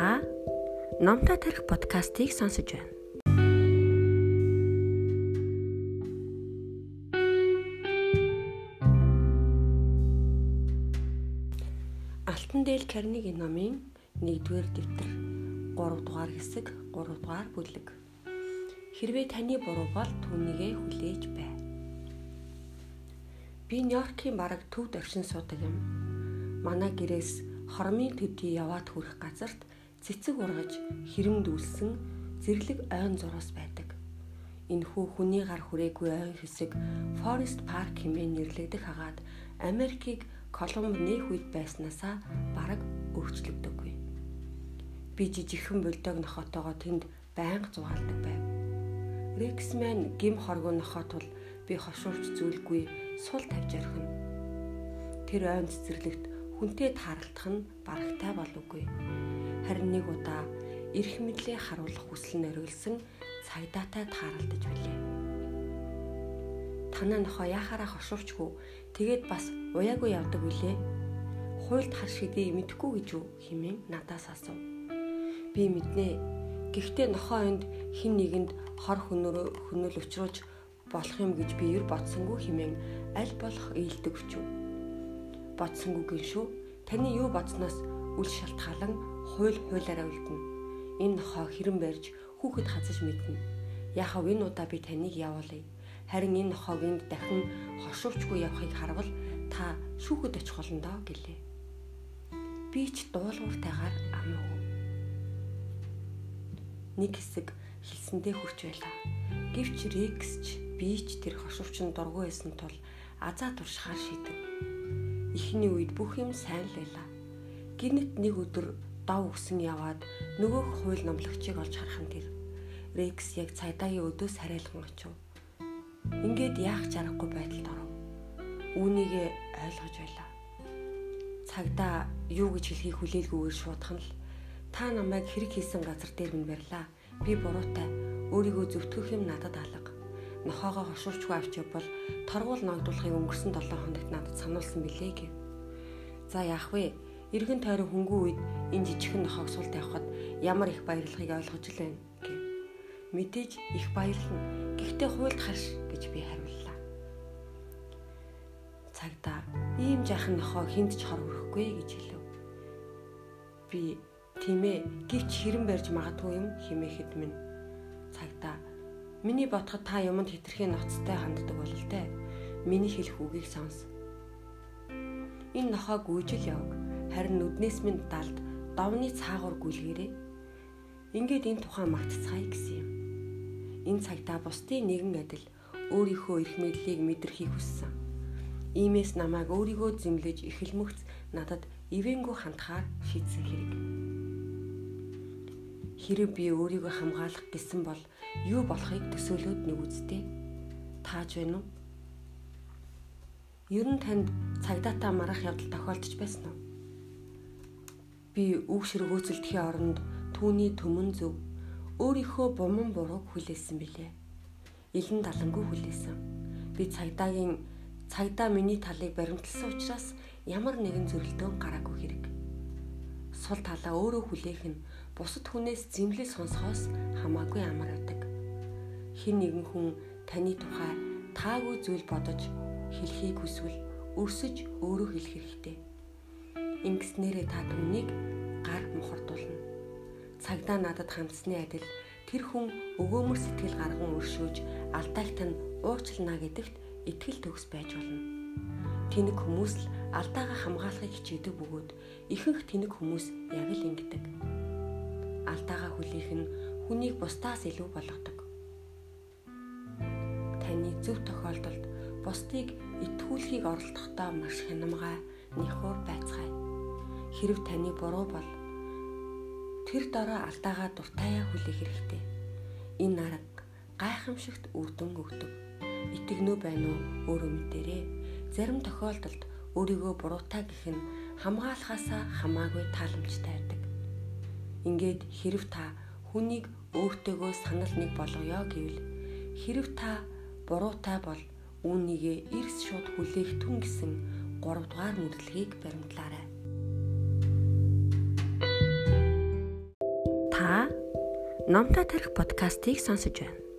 Та Номтой тарих подкастыг сонсож байна. Алтан дээл Карнигийн номын 1-р дэвтэр 3 дугаар хэсэг 3 дугаар бүлэг. Хэрвээ таны буруу бол түүнийгээ хүлээж бай. Би Нью-Йоркийн бараг төвд оршин суудаг юм. Манай гэрээс хормын төдий яваад хүрэх газарт цэцэг ургаж хэрэмдүүлсэн зэрлэг ойн зураас байдаг. Энэхүү хүний гар хүрээгүй ойн хэсэг Forest Park хэмээн нэрлэгдэх хагаад Америкийг Колумб нээх үед байснаасаа бараг өөрчлөгдөггүй. Би жижигхэн бульдог нохотоогоо тэнд байнга зугаалдаг байв. Рексмен гим хоргоо нохот бол би хошуурч зүйлгүй сул тавьж орхино. Тэр ойн цэцэрлэгт хүнтэй тааралдах нь барагтай боловгүй. Харин нэг удаа эрх мэдлээ харуулах хүсэл нь оргилсан цагдаатай тааралдаж билээ. Танаа нохоо яхаараа хошуурчгүй тэгээд бас уяагүй явдаг үлээ. Хуйлд хар шидээ мэдхгүй гэж юу химэн надаас асуув. Би мэднэ. Гэхдээ нохоо энд хин нэгэнд хор хөнөөр хөнөөл учруулж болох юм гэж би ер бодсонгүй химэн аль болох ээлдэг өчв бодсонгүй гин шүү. Таны юу бодсноос үл шалтгаалan хууль хуулаараа үлдэнэ. Энэ нохоо хэрэн барьж хүүхэд хазаж мэднэ. Яхав энэ удаа би таныг явуулъя. Харин энэ нохоог энд дахин хошуурчгүй явахыг харвал та шүүхэд очих болно доо гэлээ. Би ч дуулууртайгаар амаагүй. Нэг хэсэг хэлсэндээ хүрч байлаа. Гэвч Рекс ч би ч тэр хошуурчин дургүй байсан тул азаа туршихаар шийдэв. Эхний үед бүх юм сайн л байлаа. Гинэт нэг өдөр дав өгсөн яваад нөгөөх хууль номлогчийг олж харах нь тэр. Рекс яг цайдагийн өдөөс хараалган очив. Ингээд яах чарахгүй байдалд оров. Үүнийг ойлгож байлаа. Цагдаа юу гэж хэлхийг хүлээлгүйгээр шуудхан л та намайг хэрэг хийсэн газар дээр минь барьлаа. Би буруутай. Өөрийгөө зөвтгөх юм надад алга нохоогоо хошуурчгүй авч явбал торгуул ногдуулахыг өнгөрсөн 7 хоногт надад сануулсан билээ гэв. За яах вэ? Иргэн тойрон хөнгөн үед энэ жижигхэн нохоог сул тавихад ямар их баярлахыг ойлгож байна гэв. Мэдээж их баярлна. Гэхдээ хуйлд харш гэж би хариуллаа. Цагдаа ийм жаахан нохоо хүнд ч хор өрөхгүй гэж хэлв. Би тийм ээ гівч хэрэн барьж магадгүй юм химээхэд минь цагдаа Миний бодоход та юмд хитрхийн ноцтой ханддаг болол те. Миний хэлэх үгийг сонс. Энэ нохоо гүйжил явг. Харин нүднээс минь далд давны цаагуур гүйлгэрээ. Ингээд энэ тухайн магтцгаая гэсэн юм. Энэ цагтаа бусдын нэгэн адил өөрийнхөө эрх мэдлийг мэдрэхийг хүссэн. Иймээс намайг өөрийгөө зэмлэж эхэлмөгц надад ивэнгүү хандхаар шийдсэн хэрэг. Хэрэг би өөрийгөө хамгаалах гэсэн бол юу болохыг төсөөлөөд нэг үсттэй. Тааж байна уу? Ер нь танд цагдаатай марах явдал тохиолдож байсан уу? Би үг ширгөөцөлдөхийн оронд түүний төмөн зөв өөрийнхөө буман бурууг хүлээсэн билээ. Илэн далангүй хүлээсэн. Би цагдаагийн цагдаа миний талыг баримтлсан учраас ямар нэгэн зөрөлдөөн гараагүй хэрэг. Сул талаа өөрөө хүлээх нь бусад хүнээс зэмлэл сонсохоос хамаагүй амар байдаг. Хэн нэгэн хүн таны тухай таагүй зүйл бодож хэлхийг хүсвэл өрсөж өөрөө хэлэх хэрэгтэй. Ингэснээрээ та түүнийг гар мухардуулна. Цагдаа надад хандсны адил тэр хүн өгөөмөр сэтгэл гарган өршөөж алдаагт нь уучлана гэдэгт итгэл төгс байж болно. Тэнэг хүмүүс л алдаагаа хамгаалахыг хичээдэг бөгөөд ихэнх тэнэг хүмүүс яг л ингэдэг алдаагаа хүлээх нь хүнийг бусдаас илүү болгодог. Таны зөв тохиолдолд бусдыг итгүүлэхийг оролдохдоо маш хянамгай, нэхур байцгаая. Хэрв таны буруу бол тэр дорой алдаагаа дуртаяа хүлээх хэрэгтэй. Энэ арга гайхамшигт үрдэн өгдөг. Итгэнөө байна уу өөрөө мэдэрээ. Зарим тохиолдолд өөрийгөө буруутай гэх нь хамгаалахаасаа хамаагүй тааламжтай байдаг. Ингээд хэрв та хүнийг өөртөөгөө санал нэг болгоё гэвэл хэрв та буруутай бол үүнийгээ эрс шууд хүлээх түн гэсэн 3 дугаар мэдлэгийг баримтлаарай. Номтой тарих подкастыг сонсож байна.